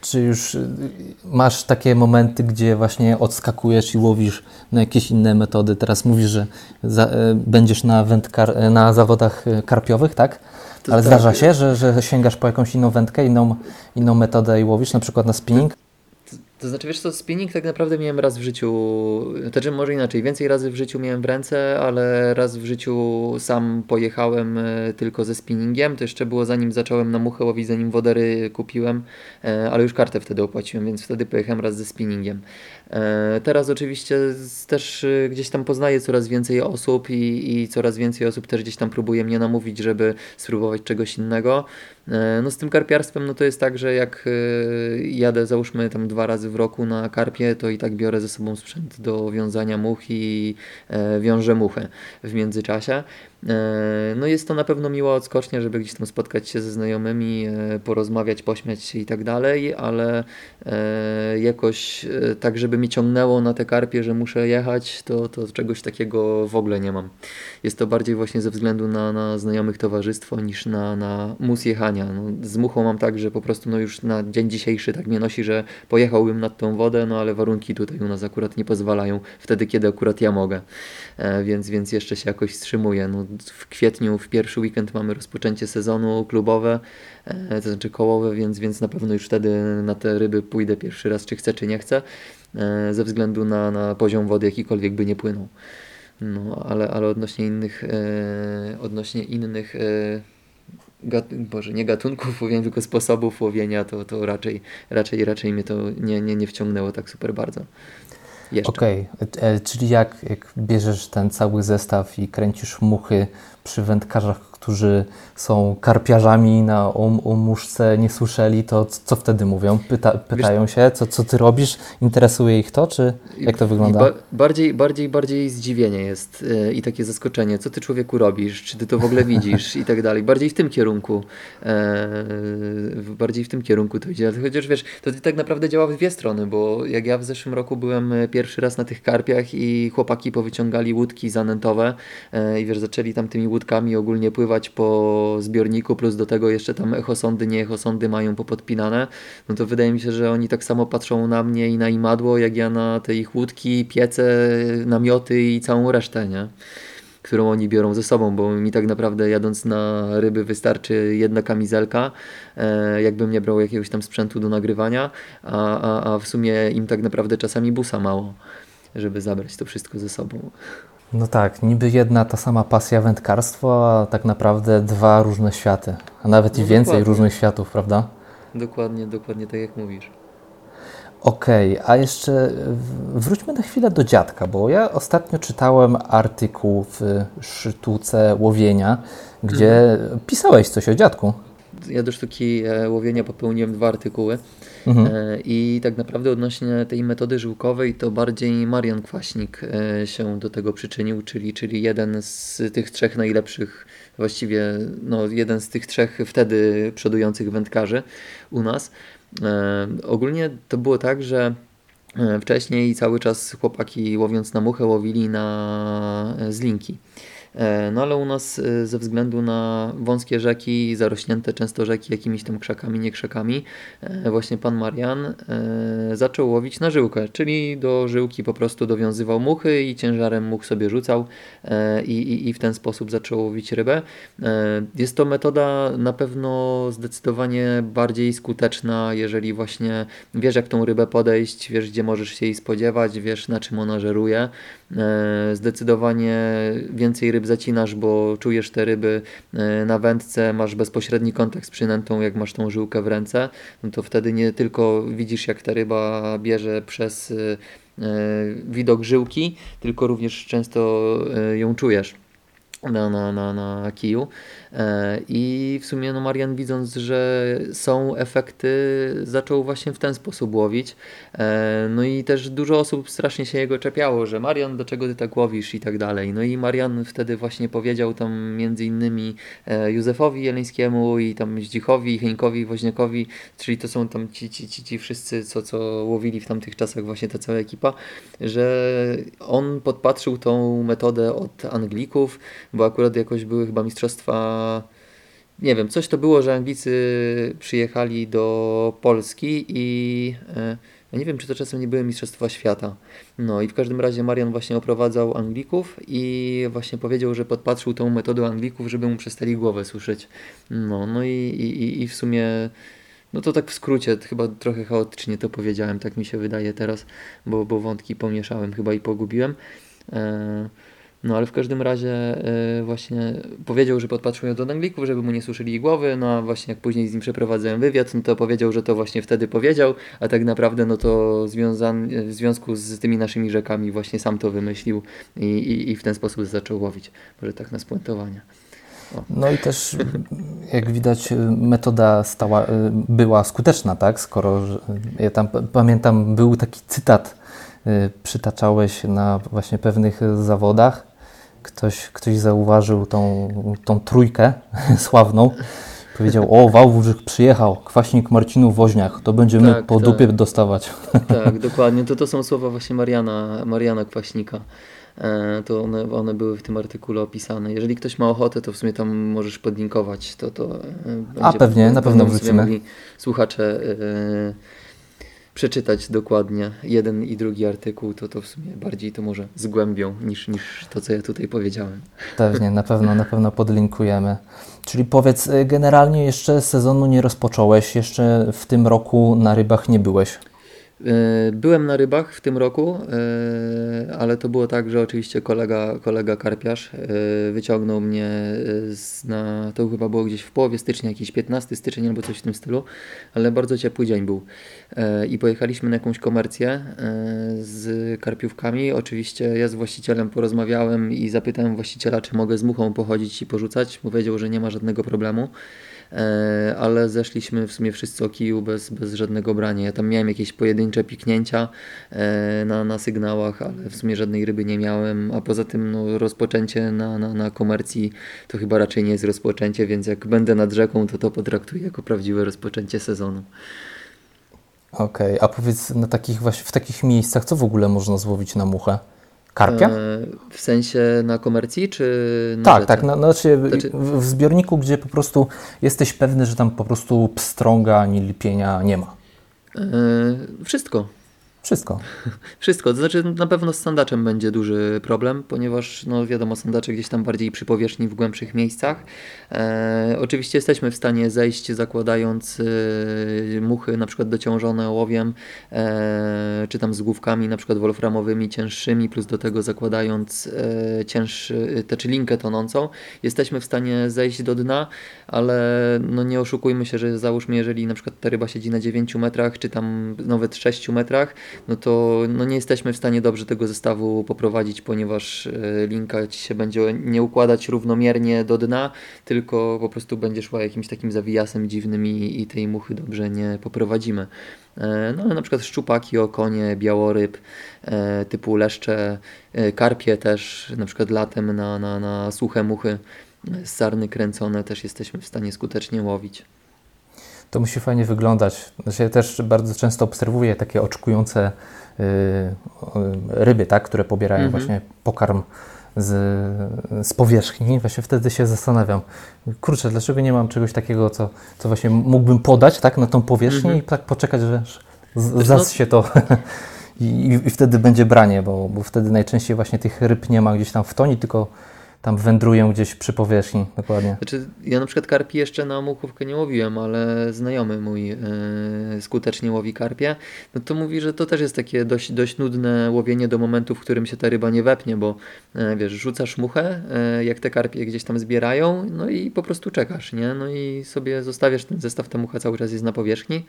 Speaker 1: czy już masz takie momenty, gdzie właśnie odskakujesz i łowisz na jakieś inne metody? Teraz mówisz, że za, e, będziesz na, wędkar, na zawodach karpiowych, tak? To Ale tak. zdarza się, że, że sięgasz po jakąś inną wędkę, inną, inną metodę i łowisz, na przykład na spinning?
Speaker 2: To znaczy, wiesz co, spinning tak naprawdę miałem raz w życiu, znaczy może inaczej, więcej razy w życiu miałem w ręce, ale raz w życiu sam pojechałem e, tylko ze spinningiem, to jeszcze było zanim zacząłem na muchę łowić, zanim wodery kupiłem, e, ale już kartę wtedy opłaciłem, więc wtedy pojechałem raz ze spinningiem. E, teraz oczywiście też gdzieś tam poznaję coraz więcej osób i, i coraz więcej osób też gdzieś tam próbuje mnie namówić, żeby spróbować czegoś innego. No z tym karpiarstwem no to jest tak, że jak jadę załóżmy tam dwa razy w roku na karpie, to i tak biorę ze sobą sprzęt do wiązania much i e, wiążę muchę w międzyczasie. E, no jest to na pewno miła odskocznia, żeby gdzieś tam spotkać się ze znajomymi, e, porozmawiać, pośmiać się i tak dalej, ale e, jakoś tak, żeby mi ciągnęło na te karpie, że muszę jechać, to, to czegoś takiego w ogóle nie mam. Jest to bardziej właśnie ze względu na, na znajomych towarzystwo niż na, na mus jechania. No, z muchą mam tak, że po prostu no już na dzień dzisiejszy tak mnie nosi, że pojechałbym nad tą wodę, no ale warunki tutaj u nas akurat nie pozwalają wtedy, kiedy akurat ja mogę. Więc, więc jeszcze się jakoś wstrzymuję. No, w kwietniu, w pierwszy weekend mamy rozpoczęcie sezonu klubowe, e, to znaczy kołowe, więc, więc na pewno już wtedy na te ryby pójdę pierwszy raz, czy chcę, czy nie chcę, e, ze względu na, na poziom wody jakikolwiek by nie płynął. No, ale, ale odnośnie innych, e, odnośnie innych gat, Boże, nie gatunków łowienia, tylko sposobów łowienia, to, to raczej, raczej, raczej mnie to nie, nie, nie wciągnęło tak super bardzo.
Speaker 1: Okej, okay. E, czyli jak, jak bierzesz ten cały zestaw i kręcisz muchy przy wędkarzach, którzy są karpiarzami na o, o muszce nie słyszeli, to co wtedy mówią? Pyta, pytają Wiesz, się, co, co ty robisz? Interesuje ich to, czy jak to wygląda? Ba
Speaker 2: bardziej, bardziej, bardziej zdziwienie jest yy, i takie zaskoczenie. Co ty człowieku robisz? Czy ty to w ogóle widzisz? I tak dalej. Bardziej w tym kierunku. Yy, bardziej w tym kierunku to idzie. Chociaż wiesz, to tak naprawdę działa w dwie strony, bo jak ja w zeszłym roku byłem e, pierwszy raz na tych karpiach i chłopaki powyciągali łódki zanętowe yy, i wiesz, zaczęli tam tymi łódkami ogólnie pływać po zbiorniku, plus do tego jeszcze tam echosondy, nie echosondy mają popodpinane, no to wydaje mi się, że oni tak samo patrzą na mnie i na imadło, jak ja na te ich łódki, piece, namioty i całą resztę, nie? którą oni biorą ze sobą, bo mi tak naprawdę jadąc na ryby wystarczy jedna kamizelka, e, jakbym nie brał jakiegoś tam sprzętu do nagrywania, a, a, a w sumie im tak naprawdę czasami busa mało, żeby zabrać to wszystko ze sobą.
Speaker 1: No tak, niby jedna ta sama pasja wędkarstwo, a tak naprawdę dwa różne światy, a nawet no i więcej dokładnie. różnych światów, prawda?
Speaker 2: Dokładnie, dokładnie tak jak mówisz.
Speaker 1: Okej, okay, a jeszcze wróćmy na chwilę do dziadka, bo ja ostatnio czytałem artykuł w sztuce łowienia, gdzie mhm. pisałeś coś o dziadku.
Speaker 2: Ja do sztuki e, łowienia popełniłem dwa artykuły. Mhm. E, I tak naprawdę odnośnie tej metody żyłkowej to bardziej Marian Kwaśnik e, się do tego przyczynił, czyli, czyli jeden z tych trzech najlepszych, właściwie no, jeden z tych trzech wtedy przodujących wędkarzy u nas. Ogólnie to było tak, że wcześniej cały czas chłopaki łowiąc na muchę łowili na zlinki. E, no ale u nas e, ze względu na wąskie rzeki, zarośnięte często rzeki jakimiś tam krzakami, nie krzakami, e, właśnie pan Marian zaczął łowić na żyłkę, czyli do żyłki po prostu dowiązywał muchy i ciężarem much sobie rzucał i, i, i w ten sposób zaczął łowić rybę. Jest to metoda na pewno zdecydowanie bardziej skuteczna, jeżeli właśnie wiesz jak tą rybę podejść, wiesz gdzie możesz się jej spodziewać, wiesz na czym ona żeruje. Zdecydowanie więcej ryb zacinasz, bo czujesz te ryby e, na wędce, masz bezpośredni kontakt z przynętą, jak masz tą żyłkę w ręce, no to wtedy nie tylko widzisz, jak ta ryba bierze przez e, e, widok żyłki, tylko również często ją czujesz na, na, na, na kiju. E, I w sumie no Marian widząc, że są efekty, zaczął właśnie w ten sposób łowić. E, no i też dużo osób strasznie się jego czepiało, że Marian, do czego ty tak łowisz i tak dalej. No i Marian wtedy właśnie powiedział tam między innymi e, Józefowi Jeleńskiemu i tam Zdzichowi, Heńkowi, Woźniakowi, czyli to są tam ci, ci, ci, ci wszyscy, co, co łowili w tamtych czasach właśnie ta cała ekipa, że on podpatrzył tą metodę od Anglików, bo akurat jakoś były chyba mistrzostwa nie wiem, coś to było, że Anglicy przyjechali do Polski i e, nie wiem, czy to czasem nie były Mistrzostwa Świata. No i w każdym razie Marian właśnie oprowadzał Anglików i właśnie powiedział, że podpatrzył tą metodę Anglików, żeby mu przestali głowę słyszeć. No, no i, i, i w sumie no to tak w skrócie, chyba trochę chaotycznie to powiedziałem, tak mi się wydaje teraz, bo, bo wątki pomieszałem chyba i pogubiłem. E, no ale w każdym razie e, właśnie powiedział, że podpatrzył do Anglików, żeby mu nie słyszeli głowy, no a właśnie jak później z nim przeprowadzałem wywiad, no to powiedział, że to właśnie wtedy powiedział, a tak naprawdę no to związan, w związku z tymi naszymi rzekami właśnie sam to wymyślił i, i, i w ten sposób zaczął łowić. Może tak na spuentowanie.
Speaker 1: No i też, jak widać, metoda stała, była skuteczna, tak? Skoro ja tam pamiętam, był taki cytat, przytaczałeś na właśnie pewnych zawodach. Ktoś, ktoś zauważył tą, tą trójkę sławną. Powiedział, o, Wałbrzych przyjechał, kwaśnik Marcinu Woźniak, to będziemy tak, po tak. dupie dostawać.
Speaker 2: Tak, dokładnie. To, to są słowa właśnie Mariana, Mariana Kwaśnika. E, to one, one były w tym artykule opisane. Jeżeli ktoś ma ochotę, to w sumie tam możesz podlinkować. To, to e,
Speaker 1: A pewnie, na pewno wrócimy. Mogli
Speaker 2: słuchacze yy, przeczytać dokładnie jeden i drugi artykuł, to to w sumie bardziej to może zgłębią niż, niż to, co ja tutaj powiedziałem.
Speaker 1: Pewnie, na pewno, na pewno podlinkujemy. Czyli powiedz, generalnie jeszcze sezonu nie rozpocząłeś, jeszcze w tym roku na rybach nie byłeś.
Speaker 2: E, byłem na rybach w tym roku, e, ale to było tak, że oczywiście kolega, kolega karpiarz e, wyciągnął mnie na, to chyba było gdzieś w połowie stycznia, jakiś 15 styczeń albo coś w tym stylu, ale bardzo ciepły dzień był. I pojechaliśmy na jakąś komercję z karpiówkami. Oczywiście ja z właścicielem porozmawiałem i zapytałem właściciela, czy mogę z muchą pochodzić i porzucać. Powiedział, że nie ma żadnego problemu. E, ale zeszliśmy w sumie wszyscy o kiju bez, bez żadnego brania. Ja tam miałem jakieś pojedyncze piknięcia e, na, na sygnałach, ale w sumie żadnej ryby nie miałem, a poza tym no, rozpoczęcie na, na, na komercji to chyba raczej nie jest rozpoczęcie, więc jak będę nad rzeką, to to potraktuję jako prawdziwe rozpoczęcie sezonu.
Speaker 1: Okej, okay. a powiedz na takich w takich miejscach, co w ogóle można złowić na muchę? Karpia? E,
Speaker 2: w sensie na komercji, czy na
Speaker 1: Tak, tak. Na, znaczy, znaczy... W, w zbiorniku, gdzie po prostu jesteś pewny, że tam po prostu pstrąga ani lipienia nie ma.
Speaker 2: E, wszystko.
Speaker 1: Wszystko.
Speaker 2: Wszystko. To znaczy na pewno z sandaczem będzie duży problem, ponieważ no wiadomo, sandacze gdzieś tam bardziej przy powierzchni w głębszych miejscach. E, oczywiście jesteśmy w stanie zejść zakładając e, muchy na przykład dociążone ołowiem, e, czy tam z główkami na przykład wolframowymi, cięższymi, plus do tego zakładając e, cięższy, te czy linkę tonącą. Jesteśmy w stanie zejść do dna, ale no nie oszukujmy się, że załóżmy, jeżeli na przykład ta ryba siedzi na 9 metrach, czy tam nawet 6 metrach, no to no nie jesteśmy w stanie dobrze tego zestawu poprowadzić, ponieważ e, linka ci się będzie nie układać równomiernie do dna, tylko po prostu będzie szła jakimś takim zawijasem dziwnym i, i tej muchy dobrze nie poprowadzimy. E, no ale na przykład szczupaki, okonie, białoryb, e, typu leszcze, karpie też, na przykład latem na, na, na suche muchy, sarny kręcone też jesteśmy w stanie skutecznie łowić
Speaker 1: to musi fajnie wyglądać. Znaczy, ja też bardzo często obserwuję takie oczekujące y, ryby, tak, które pobierają mhm. właśnie pokarm z, z powierzchni. Właśnie wtedy się zastanawiam, kurczę, dlaczego nie mam czegoś takiego, co, co właśnie mógłbym podać tak, na tą powierzchnię mhm. i tak poczekać, że zas się to I, i, wtedy będzie branie, bo, bo wtedy najczęściej właśnie tych ryb nie ma gdzieś tam w toni, tylko tam wędrują gdzieś przy powierzchni, dokładnie.
Speaker 2: Znaczy, ja na przykład karpi jeszcze na muchówkę nie łowiłem, ale znajomy mój yy, skutecznie łowi karpie, no to mówi, że to też jest takie dość, dość nudne łowienie do momentu, w którym się ta ryba nie wepnie, bo yy, wiesz, rzucasz muchę, yy, jak te karpie gdzieś tam zbierają, no i po prostu czekasz, nie? No i sobie zostawiasz ten zestaw, ta mucha cały czas jest na powierzchni,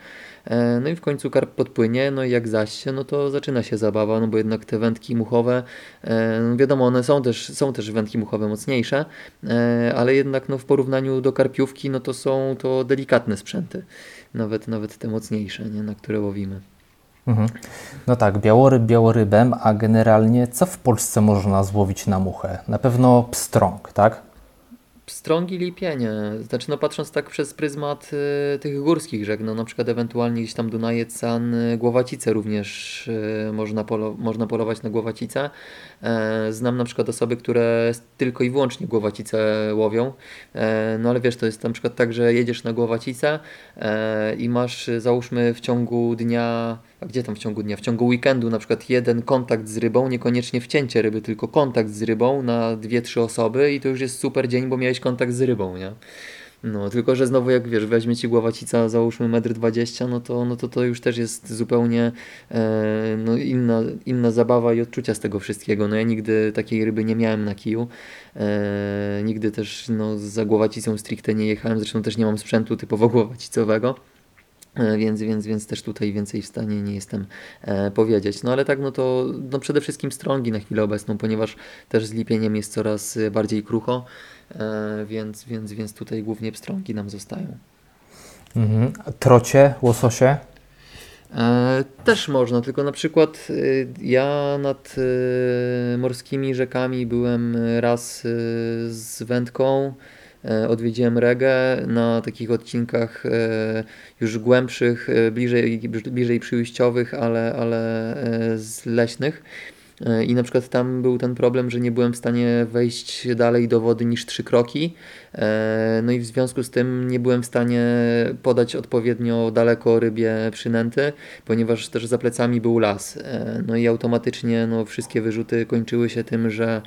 Speaker 2: no i w końcu karp podpłynie, no i jak zaś się, no to zaczyna się zabawa, no bo jednak te wędki muchowe, no wiadomo, one są też, są też wędki muchowe mocniejsze, e, ale jednak no, w porównaniu do karpiówki no to są to delikatne sprzęty, nawet, nawet te mocniejsze, nie, na które łowimy.
Speaker 1: Mhm. No tak, białoryb białorybem, a generalnie co w Polsce można złowić na muchę? Na pewno pstrąg, tak?
Speaker 2: Strągi lipienie, znaczy no patrząc tak przez pryzmat y, tych górskich rzek, no na przykład ewentualnie gdzieś tam Dunajec, San, y, Głowacice również y, można, polo można polować na Głowacice. E, znam na przykład osoby, które tylko i wyłącznie Głowacice łowią, e, no ale wiesz, to jest na przykład tak, że jedziesz na Głowacice e, i masz załóżmy w ciągu dnia a gdzie tam w ciągu dnia? W ciągu weekendu na przykład jeden kontakt z rybą, niekoniecznie wcięcie ryby, tylko kontakt z rybą na dwie, trzy osoby i to już jest super dzień, bo miałeś kontakt z rybą, nie? No, tylko że znowu jak wiesz, weźmie ci głowacica załóżmy 1,20 m, no to, no to to już też jest zupełnie e, no, inna, inna zabawa i odczucia z tego wszystkiego. No ja nigdy takiej ryby nie miałem na kiju. E, nigdy też no, za głowacicą stricte nie jechałem, zresztą też nie mam sprzętu typowo głowacicowego. E, więc, więc, więc też tutaj więcej w stanie nie jestem e, powiedzieć. No ale tak, no to no przede wszystkim strągi na chwilę obecną, ponieważ też z lipieniem jest coraz bardziej krucho, e, więc, więc, więc tutaj głównie pstrągi nam zostają.
Speaker 1: Mhm. Trocie, łososie?
Speaker 2: E, też można, tylko na przykład e, ja nad e, morskimi rzekami byłem raz z wędką, odwiedziłem regę na takich odcinkach już głębszych, bliżej, bliżej przyjściowych, ale, ale z leśnych. E, I na przykład tam był ten problem, że nie byłem w stanie wejść dalej do wody niż trzy kroki. E, no i w związku z tym nie byłem w stanie podać odpowiednio daleko rybie przynęty, ponieważ też za plecami był las. E, no i automatycznie no, wszystkie wyrzuty kończyły się tym, że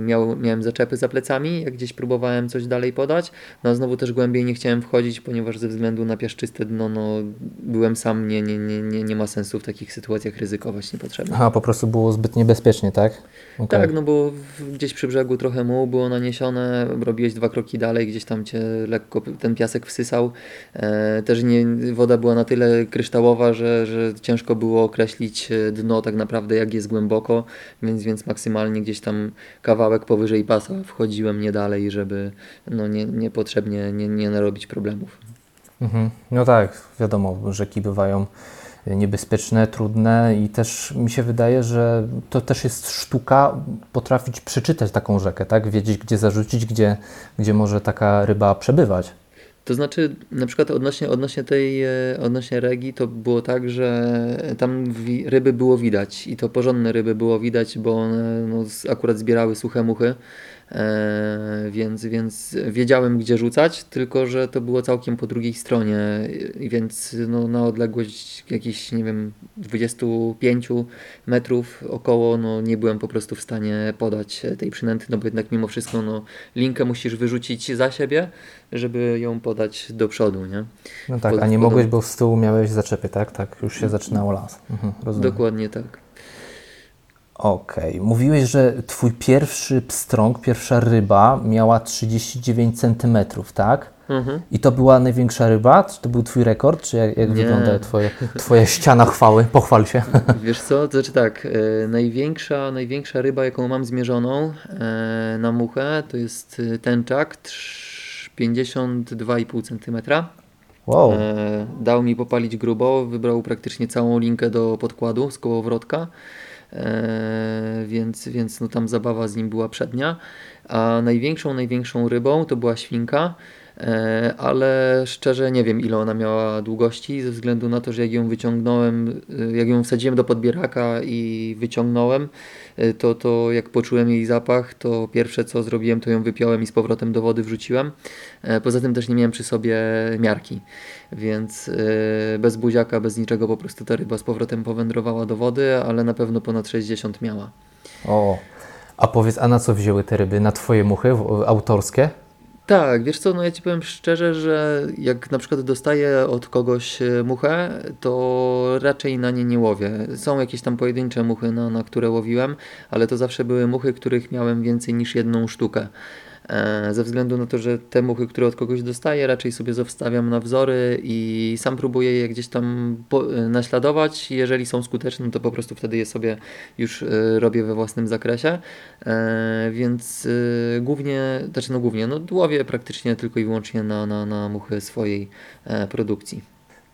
Speaker 2: miał, miałem zaczepy za plecami, jak gdzieś próbowałem coś dalej podać. No a znowu też głębiej nie chciałem wchodzić, ponieważ ze względu na piaszczyste dno no, byłem sam, nie, nie, nie, nie, ma sensu w takich sytuacjach ryzykować niepotrzebnie.
Speaker 1: Aha, po prostu było zbyt niebezpiecznie, tak?
Speaker 2: Okay. Tak, no bo gdzieś przy brzegu trochę mułu było naniesione, robiłeś dwa kroki dalej, gdzieś tam cię lekko ten piasek wsysał. E, też nie, woda była na tyle kryształowa, że, że ciężko było określić e, dno tak naprawdę jak jest głęboko, więc, więc maksymalnie gdzieś tam kawałek powyżej pasa wchodziłem nie dalej, żeby no nie, niepotrzebnie nie, nie narobić problemów.
Speaker 1: Mhm. No tak, wiadomo, rzeki bywają niebezpieczne, trudne i też mi się wydaje, że to też jest sztuka potrafić przeczytać taką rzekę, tak? Wiedzieć, gdzie zarzucić, gdzie, gdzie może taka ryba przebywać.
Speaker 2: To znaczy, na przykład odnośnie, odnośnie tej, e, odnośnie regi, to było tak, że tam ryby było widać i to porządne ryby było widać, bo one no, akurat zbierały suche muchy E, więc, więc wiedziałem gdzie rzucać, tylko że to było całkiem po drugiej stronie, więc no, na odległość jakichś, nie wiem, 25 metrów około, no nie byłem po prostu w stanie podać tej przynęty, no bo jednak mimo wszystko no, linkę musisz wyrzucić za siebie, żeby ją podać do przodu, nie?
Speaker 1: No tak, Pod, a nie mogłeś, bo z tyłu miałeś zaczepy, tak? Tak, już się zaczynało las.
Speaker 2: Mhm, Dokładnie tak.
Speaker 1: Okej. Okay. Mówiłeś, że twój pierwszy pstrąg, pierwsza ryba miała 39 cm, tak? Mhm. I to była największa ryba? Czy to był twój rekord? Czy jak, jak wygląda twoje, twoja ściana chwały? Pochwal się.
Speaker 2: Wiesz co, to znaczy tak, e, największa, największa ryba, jaką mam zmierzoną e, na muchę, to jest e, tęczak 52,5 cm. Wow. E, dał mi popalić grubo, wybrał praktycznie całą linkę do podkładu z kołowrotka. Więc, więc no tam zabawa z nim była przednia. A największą, największą rybą to była świnka, e, ale szczerze nie wiem ile ona miała długości, ze względu na to, że jak ją wyciągnąłem, e, jak ją wsadziłem do podbieraka i wyciągnąłem, to, to jak poczułem jej zapach, to pierwsze co zrobiłem, to ją wypiąłem i z powrotem do wody wrzuciłem. Poza tym też nie miałem przy sobie miarki więc bez buziaka, bez niczego po prostu ta ryba z powrotem powędrowała do wody, ale na pewno ponad 60 miała.
Speaker 1: O, a powiedz, a na co wzięły te ryby? Na Twoje muchy autorskie?
Speaker 2: Tak, wiesz co, no ja Ci powiem szczerze, że jak na przykład dostaję od kogoś y, muchę, to raczej na nie nie łowię. Są jakieś tam pojedyncze muchy, na, na które łowiłem, ale to zawsze były muchy, których miałem więcej niż jedną sztukę. E, ze względu na to, że te muchy, które od kogoś dostaję, raczej sobie zostawiam na wzory i sam próbuję je gdzieś tam e, naśladować. Jeżeli są skuteczne, to po prostu wtedy je sobie już e, robię we własnym zakresie. Więc głównie, znaczy no głównie, no łowię praktycznie tylko i wyłącznie na, na, na muchy swojej produkcji.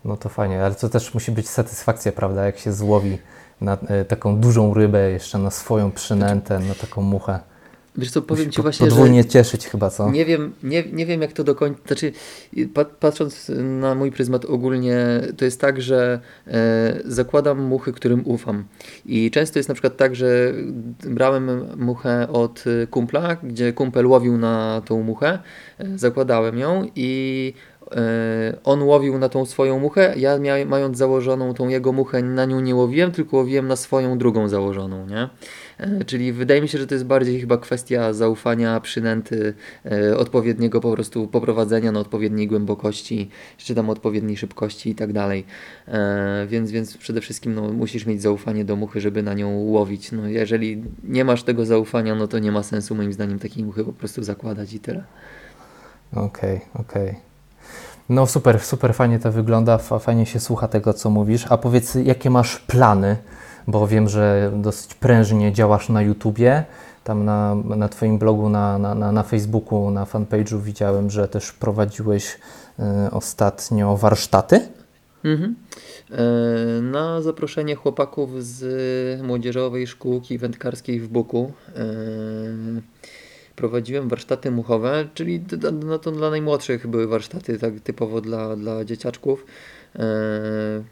Speaker 1: No to fajnie, ale to też musi być satysfakcja, prawda, jak się złowi na taką dużą rybę, jeszcze na swoją przynętę, na taką muchę.
Speaker 2: Wiesz co, powiem Ci właśnie,
Speaker 1: podwójnie że cieszyć chyba, co?
Speaker 2: Nie wiem, nie, nie wiem jak to do końca, znaczy patrząc na mój pryzmat ogólnie, to jest tak, że e, zakładam muchy, którym ufam i często jest na przykład tak, że brałem muchę od kumpla, gdzie kumpel łowił na tą muchę, e, zakładałem ją i on łowił na tą swoją muchę, ja mia, mając założoną tą jego muchę, na nią nie łowiłem, tylko łowiłem na swoją drugą założoną, nie? E, czyli wydaje mi się, że to jest bardziej chyba kwestia zaufania, przynęty, e, odpowiedniego po prostu poprowadzenia na odpowiedniej głębokości, czy tam odpowiedniej szybkości i tak dalej. E, więc, więc przede wszystkim no, musisz mieć zaufanie do muchy, żeby na nią łowić. No, jeżeli nie masz tego zaufania, no to nie ma sensu moim zdaniem takiej muchy po prostu zakładać i tyle.
Speaker 1: Okej, okay, okej. Okay. No super, super fajnie to wygląda, fajnie się słucha tego, co mówisz. A powiedz, jakie masz plany? Bo wiem, że dosyć prężnie działasz na YouTubie. Tam na, na Twoim blogu, na, na, na Facebooku, na fanpage'u widziałem, że też prowadziłeś y, ostatnio warsztaty. Mhm.
Speaker 2: E, na zaproszenie chłopaków z młodzieżowej szkółki wędkarskiej w Buku e, prowadziłem warsztaty muchowe, czyli no to dla najmłodszych były warsztaty tak typowo dla, dla dzieciaczków. E,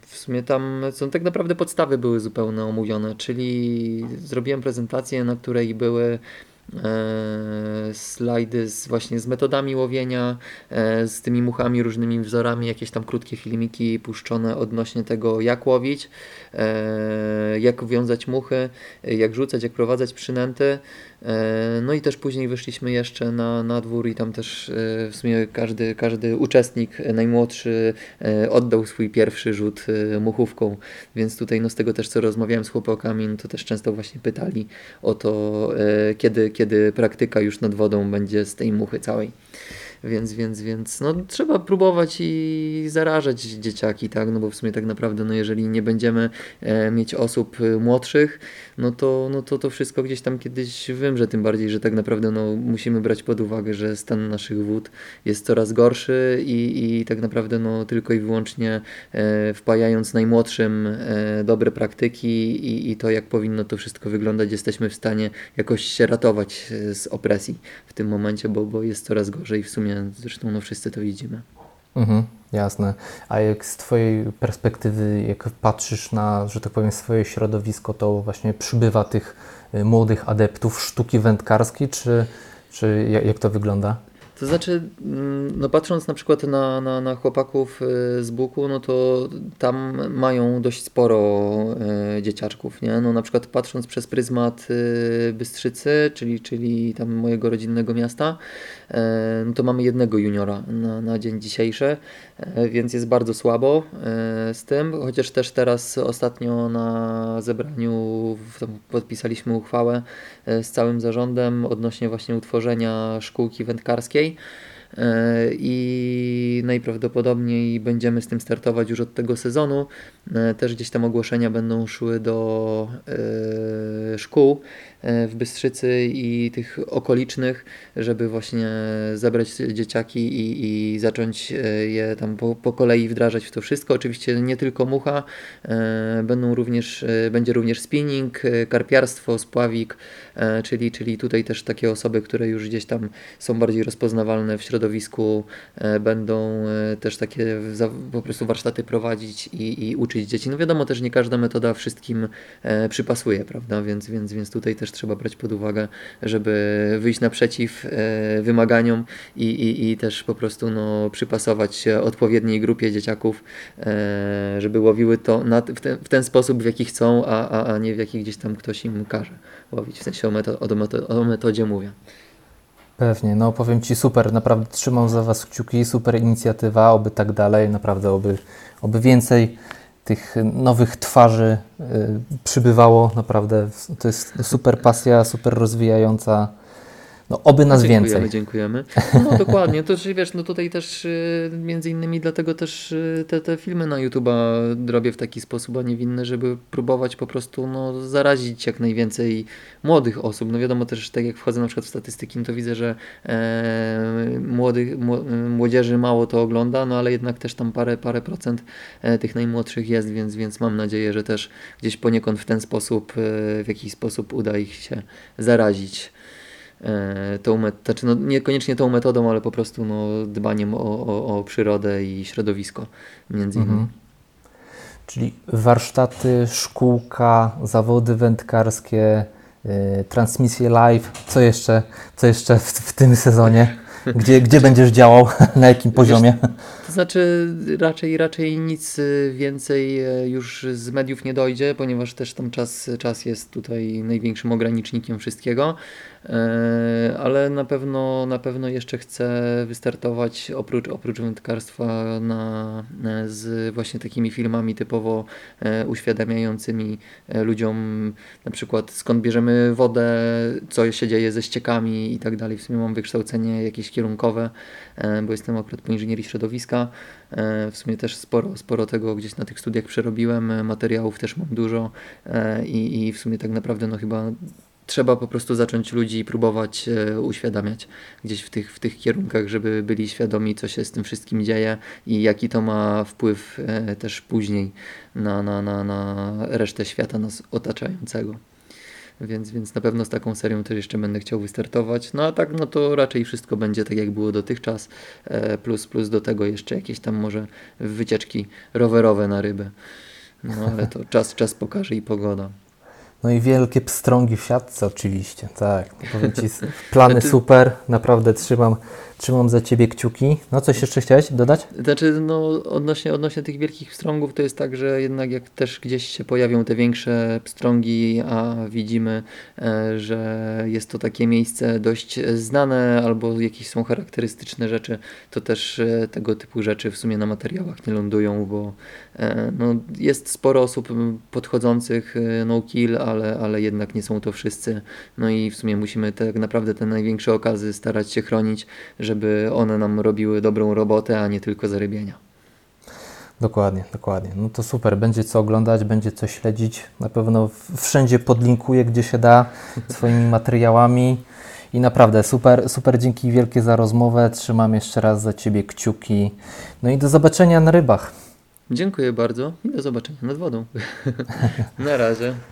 Speaker 2: w sumie tam są tak naprawdę podstawy były zupełnie omówione, czyli zrobiłem prezentację, na której były e, slajdy z, właśnie z metodami łowienia, e, z tymi muchami, różnymi wzorami, jakieś tam krótkie filmiki puszczone odnośnie tego, jak łowić, jak wiązać muchy, jak rzucać, jak prowadzać przynęty. E, no i też później wyszliśmy jeszcze na, na dwór i tam też e, w sumie każdy, każdy uczestnik najmłodszy e, oddał swój pierwszy rzut muchówką, więc tutaj no z tego też co rozmawiałem z chłopakami, no to też często właśnie pytali o to, kiedy, kiedy praktyka już nad wodą będzie z tej muchy całej. Więc, więc, więc no, trzeba próbować i zarażać dzieciaki, tak? No bo w sumie tak naprawdę, no jeżeli nie będziemy e, mieć osób młodszych, no to, no to to wszystko gdzieś tam kiedyś wymrze, tym bardziej, że tak naprawdę no, musimy brać pod uwagę, że stan naszych wód jest coraz gorszy i, i tak naprawdę no, tylko i wyłącznie e, wpajając najmłodszym e, dobre praktyki i, i to, jak powinno to wszystko wyglądać, jesteśmy w stanie jakoś się ratować e, z opresji w tym momencie, bo, bo jest coraz gorzej w sumie Zresztą no wszyscy to widzimy.
Speaker 1: Mhm, jasne. A jak z Twojej perspektywy, jak patrzysz na, że tak powiem, swoje środowisko, to właśnie przybywa tych y, młodych adeptów sztuki wędkarskiej, czy, czy jak to wygląda?
Speaker 2: To znaczy, mm, no patrząc na przykład na, na, na chłopaków y, z Buku, no to tam mają dość sporo y, dzieciaczków, nie? No na przykład patrząc przez pryzmat y, Bystrzycy, czyli, czyli tam mojego rodzinnego miasta, to mamy jednego juniora na, na dzień dzisiejszy, więc jest bardzo słabo z tym, chociaż też teraz ostatnio na zebraniu podpisaliśmy uchwałę z całym zarządem odnośnie właśnie utworzenia szkółki wędkarskiej, E, i najprawdopodobniej będziemy z tym startować już od tego sezonu. E, też gdzieś tam ogłoszenia będą szły do e, szkół w Bystrzycy i tych okolicznych, żeby właśnie zabrać dzieciaki i, i zacząć je tam po, po, kolei wdrażać w to wszystko. Oczywiście nie tylko mucha, będą również, będzie również spinning, karpiarstwo, spławik, czyli, czyli tutaj też takie osoby, które już gdzieś tam są bardziej rozpoznawalne w środowisku, będą też takie po prostu warsztaty prowadzić i, i uczyć dzieci. No wiadomo też nie każda metoda wszystkim przypasuje, prawda, więc, więc, więc tutaj też trzeba brać pod uwagę, żeby wyjść naprzeciw e, wymaganiom i, i, i też po prostu no, przypasować się odpowiedniej grupie dzieciaków, e, żeby łowiły to w, ten, w ten sposób, w jaki chcą, a, a, a nie w jaki gdzieś tam ktoś im każe W sensie o, meto o, metodzie, o metodzie mówię.
Speaker 1: Pewnie, no powiem Ci super, naprawdę trzymam za Was kciuki, super inicjatywa, oby tak dalej, naprawdę oby, oby więcej tych nowych twarzy y, przybywało. Naprawdę to jest super pasja, super rozwijająca no, oby nas
Speaker 2: dziękujemy,
Speaker 1: więcej.
Speaker 2: Dziękujemy, No dokładnie, to czy wiesz, no tutaj też y, między innymi dlatego też y, te, te filmy na YouTube'a robię w taki sposób, a nie inny, żeby próbować po prostu no, zarazić jak najwięcej młodych osób. No wiadomo też, tak jak wchodzę na przykład w statystyki, no to widzę, że e, młodych, młodzieży mało to ogląda, no ale jednak też tam parę, parę procent e, tych najmłodszych jest, więc, więc mam nadzieję, że też gdzieś poniekąd w ten sposób, e, w jakiś sposób uda ich się zarazić. E, tą met- znaczy no niekoniecznie tą metodą, ale po prostu no, dbaniem o, o, o przyrodę i środowisko między innymi. Mhm.
Speaker 1: Czyli warsztaty, szkółka, zawody wędkarskie, yy, transmisje live. Co jeszcze, co jeszcze w, w tym sezonie? Gdzie, gdzie będziesz działał? Na jakim poziomie?
Speaker 2: to znaczy raczej, raczej nic y, więcej e, już z mediów nie dojdzie, ponieważ też tam czas, czas jest tutaj największym ogranicznikiem wszystkiego, E, ale na pewno, na pewno jeszcze chcę wystartować oprócz, oprócz wędkarstwa na, e, z właśnie takimi filmami typowo e, uświadamiającymi ludziom na przykład skąd bierzemy wodę, co się dzieje ze ściekami i tak dalej. W sumie mam wykształcenie jakieś kierunkowe, bo jestem akurat po inżynierii środowiska. E, W sumie też sporo, sporo tego gdzieś na tych studiach przerobiłem, e, materiałów też mam dużo e, i, i w sumie tak naprawdę no chyba trzeba po prostu zacząć ludzi próbować e, uświadamiać gdzieś w tych, w tych kierunkach, żeby byli świadomi, co się z tym wszystkim dzieje i jaki to ma wpływ e, też później na, na, na, na resztę świata nas otaczającego. Więc, więc na pewno z taką serią też jeszcze będę chciał wystartować. No a tak, no to raczej wszystko będzie tak, jak było dotychczas. E, plus, plus do tego jeszcze jakieś tam może wycieczki rowerowe na rybę. No ale to czas, czas pokaże i pogoda.
Speaker 1: No i wielkie pstrągi w siatce oczywiście, tak. No powiem Ci, plany
Speaker 2: Znaczy-
Speaker 1: super, naprawdę trzymam, trzymam za Ciebie kciuki. No coś jeszcze chciałeś dodać?
Speaker 2: Znaczy, no, odnośnie, odnośnie tych wielkich pstrągów, to jest tak, że jednak jak też gdzieś się pojawią te większe pstrągi, a widzimy, e, że jest to takie miejsce dość znane albo jakieś są charakterystyczne rzeczy, to też e, tego typu rzeczy w sumie na materiałach nie lądują, bo e, no, jest sporo osób podchodzących no kill, ale, ale jednak nie są to wszyscy. No i w sumie musimy tak naprawdę te największe okazy starać się chronić, żeby one nam robiły dobrą robotę, a nie tylko zarybienia.
Speaker 1: Dokładnie, dokładnie. No to super, będzie co oglądać, będzie co śledzić. Na pewno wszędzie podlinkuję, gdzie się da, swoimi materiałami. I naprawdę super, super dzięki wielkie za rozmowę. Trzymam jeszcze raz za Ciebie kciuki. No i do zobaczenia na rybach.
Speaker 2: Dziękuję bardzo i do zobaczenia nad wodą. Na razie.